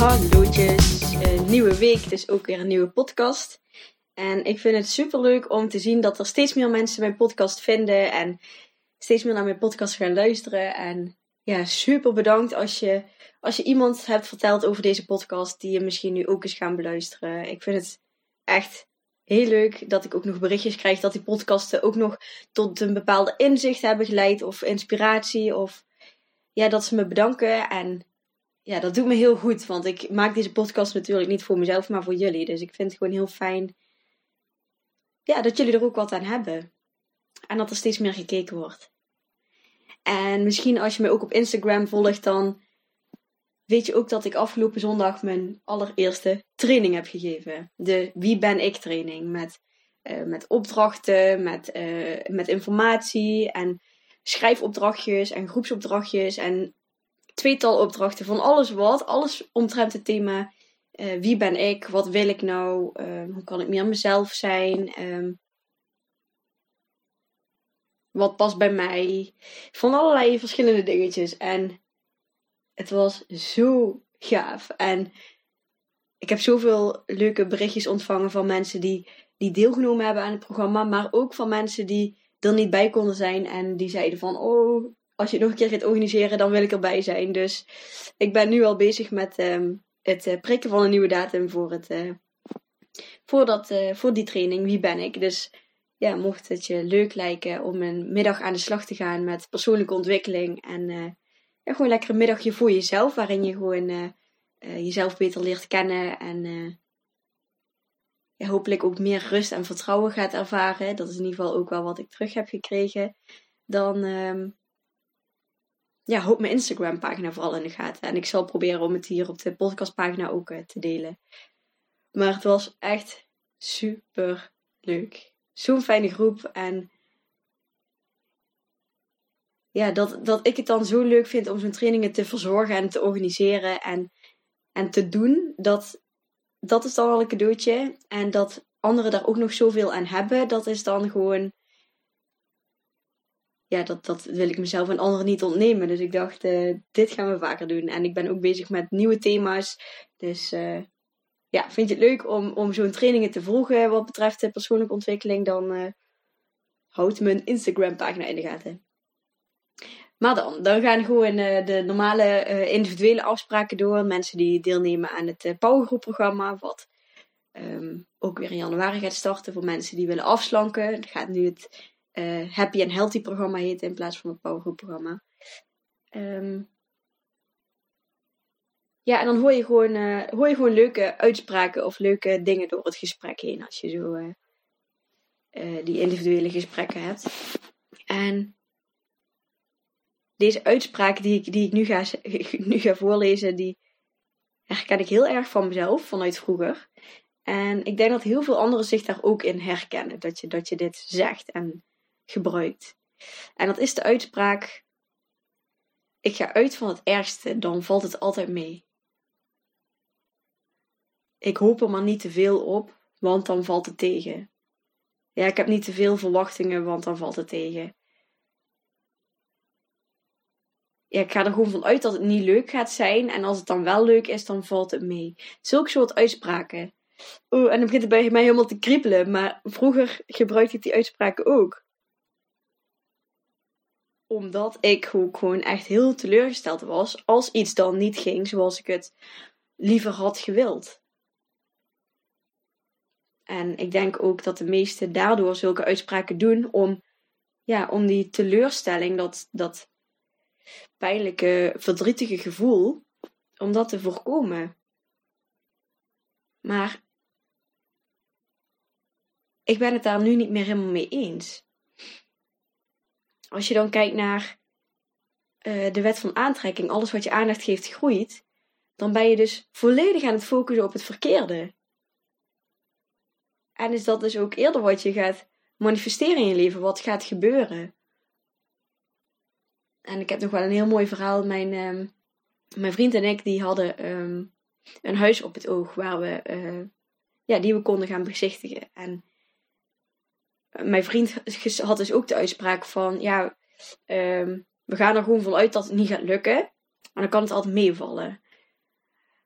Hallootjes, een nieuwe week, dus ook weer een nieuwe podcast. En ik vind het super leuk om te zien dat er steeds meer mensen mijn podcast vinden en steeds meer naar mijn podcast gaan luisteren. En ja, super bedankt als je, als je iemand hebt verteld over deze podcast die je misschien nu ook eens gaan beluisteren. Ik vind het echt heel leuk dat ik ook nog berichtjes krijg dat die podcasten ook nog tot een bepaalde inzicht hebben geleid of inspiratie of ja, dat ze me bedanken en ja, dat doet me heel goed. Want ik maak deze podcast natuurlijk niet voor mezelf, maar voor jullie. Dus ik vind het gewoon heel fijn ja, dat jullie er ook wat aan hebben. En dat er steeds meer gekeken wordt. En misschien als je me ook op Instagram volgt, dan weet je ook dat ik afgelopen zondag mijn allereerste training heb gegeven. De Wie ben ik training. Met, uh, met opdrachten, met, uh, met informatie en schrijfopdrachtjes en groepsopdrachtjes en tweetal opdrachten van alles wat. Alles omtrent het thema uh, wie ben ik, wat wil ik nou, uh, hoe kan ik meer mezelf zijn, um, wat past bij mij. Van allerlei verschillende dingetjes. En het was zo gaaf. En ik heb zoveel leuke berichtjes ontvangen van mensen die, die deelgenomen hebben aan het programma, maar ook van mensen die er niet bij konden zijn en die zeiden van, oh, als je het nog een keer gaat organiseren, dan wil ik erbij zijn. Dus ik ben nu al bezig met um, het uh, prikken van een nieuwe datum voor, het, uh, voor, uh, voor die training. Wie ben ik? Dus ja, mocht het je leuk lijken om een middag aan de slag te gaan met persoonlijke ontwikkeling. En ja, gewoon lekker een middagje voor jezelf, waarin je gewoon jezelf beter leert kennen. En ja, hopelijk ook meer rust en vertrouwen gaat ervaren. Dat is in ieder geval ook wel wat ik terug heb gekregen. Dan um, ja, houd mijn Instagram pagina vooral in de gaten. En ik zal proberen om het hier op de podcastpagina ook uh, te delen. Maar het was echt super leuk. Zo'n fijne groep. En ja, dat, dat ik het dan zo leuk vind om zo'n trainingen te verzorgen en te organiseren en, en te doen. Dat, dat is dan al een cadeautje. En dat anderen daar ook nog zoveel aan hebben, dat is dan gewoon ja, dat, dat wil ik mezelf en anderen niet ontnemen. Dus ik dacht, uh, dit gaan we vaker doen. En ik ben ook bezig met nieuwe thema's. Dus uh, ja, vind je het leuk om, om zo'n trainingen te volgen wat betreft persoonlijke ontwikkeling? Dan uh, houd mijn Instagram pagina in de gaten. Maar dan, dan gaan gewoon de normale individuele afspraken door. Mensen die deelnemen aan het Powergroep programma. Wat um, ook weer in januari gaat starten voor mensen die willen afslanken. Het gaat nu het uh, Happy and Healthy programma heet in plaats van het Powergroep programma. Um, ja, en dan hoor je, gewoon, uh, hoor je gewoon leuke uitspraken of leuke dingen door het gesprek heen als je zo uh, die individuele gesprekken hebt. En deze uitspraken die ik, die ik nu, ga, nu ga voorlezen, die herken ik heel erg van mezelf, vanuit vroeger. En ik denk dat heel veel anderen zich daar ook in herkennen, dat je, dat je dit zegt. En gebruikt. En dat is de uitspraak: Ik ga uit van het ergste, dan valt het altijd mee. Ik hoop er maar niet te veel op, want dan valt het tegen. Ja, ik heb niet te veel verwachtingen, want dan valt het tegen. Ja, ik ga er gewoon van uit dat het niet leuk gaat zijn. En als het dan wel leuk is, dan valt het mee. Zulke soort uitspraken. Oeh, en dan begint het bij mij helemaal te kriebelen. Maar vroeger gebruikte ik die uitspraken ook omdat ik ook gewoon echt heel teleurgesteld was als iets dan niet ging zoals ik het liever had gewild. En ik denk ook dat de meesten daardoor zulke uitspraken doen om, ja, om die teleurstelling, dat, dat pijnlijke, verdrietige gevoel, om dat te voorkomen. Maar ik ben het daar nu niet meer helemaal mee eens. Als je dan kijkt naar uh, de wet van aantrekking, alles wat je aandacht geeft groeit, dan ben je dus volledig aan het focussen op het verkeerde. En is dat dus ook eerder wat je gaat manifesteren in je leven, wat gaat gebeuren. En ik heb nog wel een heel mooi verhaal. Mijn, uh, mijn vriend en ik die hadden um, een huis op het oog waar we, uh, ja, die we konden gaan bezichtigen. En mijn vriend had dus ook de uitspraak van, ja, um, we gaan er gewoon vanuit dat het niet gaat lukken. Maar dan kan het altijd meevallen.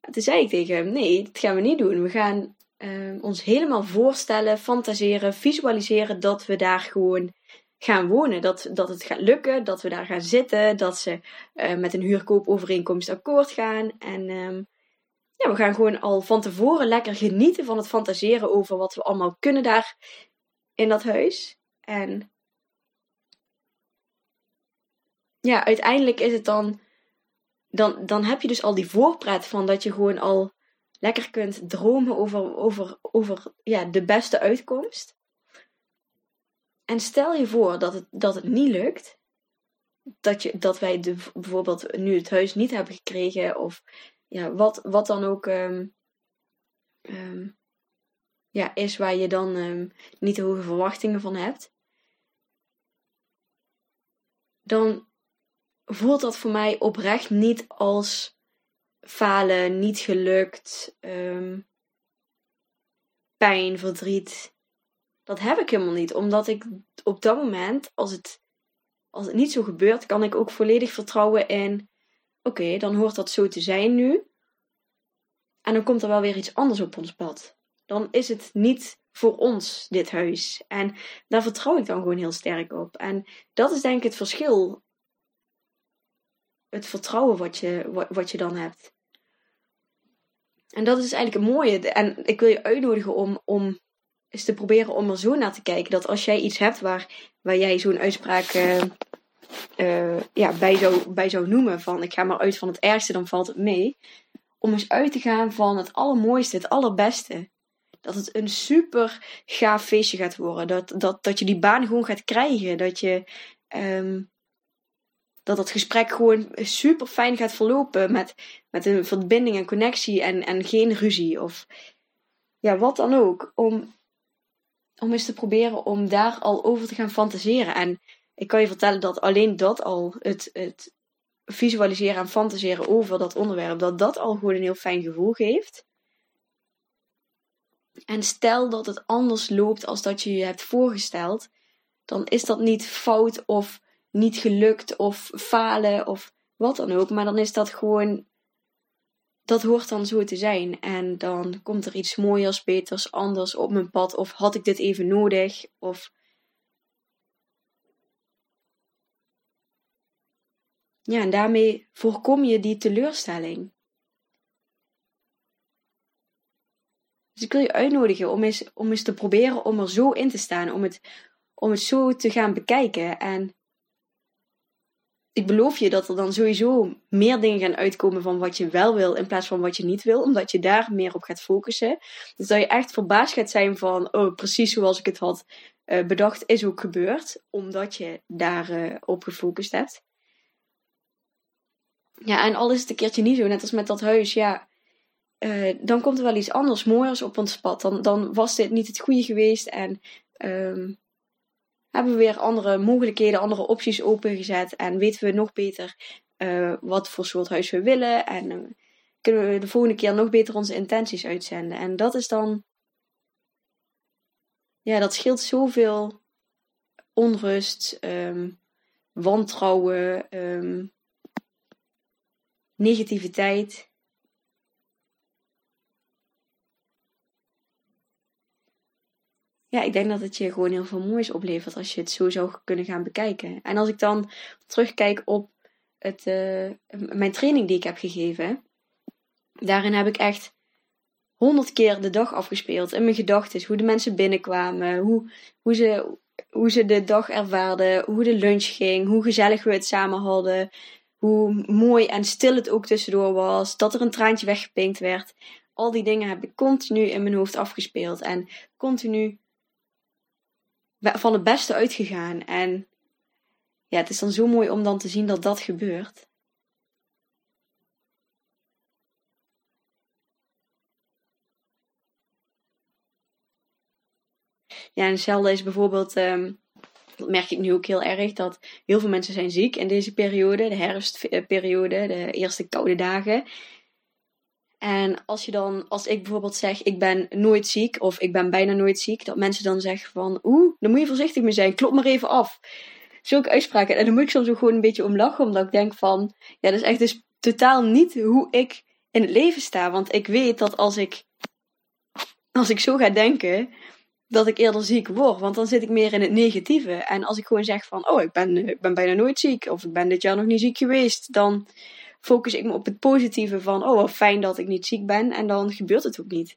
En toen zei ik tegen hem, nee, dat gaan we niet doen. We gaan uh, ons helemaal voorstellen, fantaseren, visualiseren dat we daar gewoon gaan wonen. Dat, dat het gaat lukken, dat we daar gaan zitten, dat ze uh, met een huurkoopovereenkomst akkoord gaan. En um, ja, we gaan gewoon al van tevoren lekker genieten van het fantaseren over wat we allemaal kunnen daar in dat huis. En ja, uiteindelijk is het dan, dan. Dan heb je dus al die voorpret van dat je gewoon al lekker kunt dromen over, over, over ja, de beste uitkomst. En stel je voor dat het, dat het niet lukt. Dat, je, dat wij de, bijvoorbeeld nu het huis niet hebben gekregen. Of ja, wat, wat dan ook um, um, ja, is waar je dan um, niet de hoge verwachtingen van hebt. Dan voelt dat voor mij oprecht niet als falen, niet gelukt, um, pijn, verdriet. Dat heb ik helemaal niet, omdat ik op dat moment, als het, als het niet zo gebeurt, kan ik ook volledig vertrouwen in: oké, dan hoort dat zo te zijn nu. En dan komt er wel weer iets anders op ons pad. Dan is het niet voor ons, dit huis. En daar vertrouw ik dan gewoon heel sterk op. En dat is denk ik het verschil het vertrouwen wat je, wat, je dan hebt. En dat is eigenlijk het mooie. En ik wil je uitnodigen om, om eens te proberen om er zo naar te kijken. Dat als jij iets hebt waar, waar jij zo'n uitspraak uh, uh, ja, bij, zou, bij zou noemen. Van ik ga maar uit van het ergste, dan valt het mee. Om eens uit te gaan van het allermooiste, het allerbeste. Dat het een super gaaf feestje gaat worden. Dat, dat, dat je die baan gewoon gaat krijgen. Dat je um, dat dat gesprek gewoon super fijn gaat verlopen met, met een verbinding en connectie en, en geen ruzie of ja, wat dan ook. Om, om eens te proberen om daar al over te gaan fantaseren. En ik kan je vertellen dat alleen dat al, het, het visualiseren en fantaseren over dat onderwerp, dat dat al gewoon een heel fijn gevoel geeft. En stel dat het anders loopt als dat je je hebt voorgesteld, dan is dat niet fout of niet gelukt of falen of wat dan ook. Maar dan is dat gewoon. Dat hoort dan zo te zijn. En dan komt er iets mooiers, beters, anders op mijn pad. Of had ik dit even nodig? Of. Ja, en daarmee voorkom je die teleurstelling. Dus ik wil je uitnodigen om eens, om eens te proberen om er zo in te staan. Om het, om het zo te gaan bekijken. En ik beloof je dat er dan sowieso meer dingen gaan uitkomen van wat je wel wil in plaats van wat je niet wil, omdat je daar meer op gaat focussen. Dus dat je echt verbaasd gaat zijn van, oh, precies zoals ik het had uh, bedacht, is ook gebeurd, omdat je daar uh, op gefocust hebt. Ja, en al is het een keertje niet zo, net als met dat huis, ja, uh, dan komt er wel iets anders, mooiers op ons pad. Dan, dan was dit niet het goede geweest en um, hebben we weer andere mogelijkheden, andere opties opengezet. En weten we nog beter uh, wat voor soort huis we willen. En uh, kunnen we de volgende keer nog beter onze intenties uitzenden. En dat is dan. Ja, dat scheelt zoveel onrust, um, wantrouwen, um, negativiteit. Ja, ik denk dat het je gewoon heel veel moois oplevert als je het zo zou kunnen gaan bekijken. En als ik dan terugkijk op het, uh, mijn training die ik heb gegeven, daarin heb ik echt honderd keer de dag afgespeeld in mijn gedachten. Hoe de mensen binnenkwamen, hoe, hoe, ze, hoe ze de dag ervaarden, hoe de lunch ging, hoe gezellig we het samen hadden, hoe mooi en stil het ook tussendoor was, dat er een traantje weggepinkt werd al die dingen heb ik continu in mijn hoofd afgespeeld. En continu van het beste uitgegaan. En ja, het is dan zo mooi om dan te zien dat dat gebeurt. Ja, en hetzelfde is bijvoorbeeld, um, dat merk ik nu ook heel erg, dat heel veel mensen zijn ziek in deze periode, de herfstperiode, de eerste koude dagen. En als je dan, als ik bijvoorbeeld zeg, ik ben nooit ziek of ik ben bijna nooit ziek, dat mensen dan zeggen van, oeh, dan moet je voorzichtig mee zijn, klop maar even af. Zulke uitspraken. En dan moet ik soms ook gewoon een beetje om lachen, omdat ik denk van, ja, dat is echt dus totaal niet hoe ik in het leven sta. Want ik weet dat als ik, als ik zo ga denken, dat ik eerder ziek word. Want dan zit ik meer in het negatieve. En als ik gewoon zeg van, oh, ik ben, ik ben bijna nooit ziek. Of ik ben dit jaar nog niet ziek geweest. Dan focus ik me op het positieve van, oh, fijn dat ik niet ziek ben. En dan gebeurt het ook niet.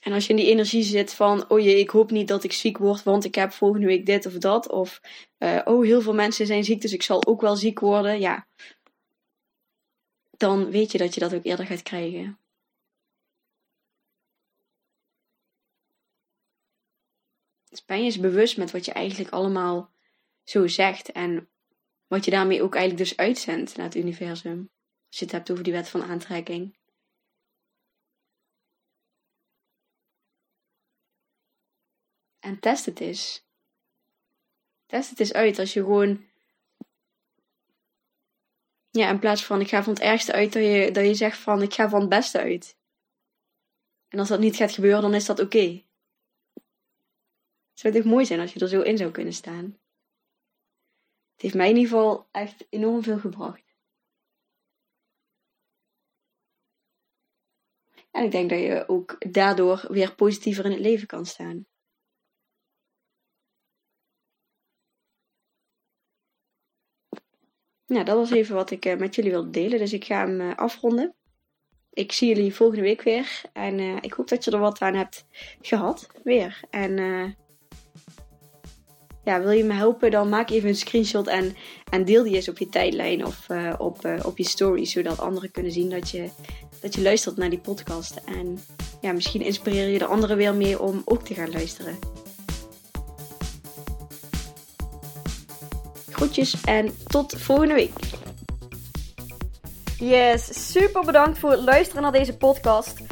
En als je in die energie zit van, oh jee, ik hoop niet dat ik ziek word, want ik heb volgende week dit of dat. Of, uh, oh, heel veel mensen zijn ziek, dus ik zal ook wel ziek worden. Ja, dan weet je dat je dat ook eerder gaat krijgen. Dus ben je eens bewust met wat je eigenlijk allemaal zo zegt en wat je daarmee ook eigenlijk dus uitzendt naar het universum. Als je het hebt over die wet van aantrekking. En test het eens. Test het eens uit als je gewoon. Ja, in plaats van ik ga van het ergste uit, dat je, dat je zegt van ik ga van het beste uit. En als dat niet gaat gebeuren, dan is dat oké. Zou het echt mooi zijn als je er zo in zou kunnen staan. Het heeft mij in ieder geval echt enorm veel gebracht. En ik denk dat je ook daardoor weer positiever in het leven kan staan. Nou, dat was even wat ik eh, met jullie wilde delen. Dus ik ga hem eh, afronden. Ik zie jullie volgende week weer. En uh, ik hoop dat je er wat aan hebt gehad. Weer. En ja, wil je me helpen, dan maak even een screenshot en, en deel die eens op je tijdlijn of uh, op, uh, op je story, zodat anderen kunnen zien dat je, dat je luistert naar die podcast. En ja, misschien inspireer je de anderen weer mee om ook te gaan luisteren. Groetjes en tot volgende week. Yes, super bedankt voor het luisteren naar deze podcast.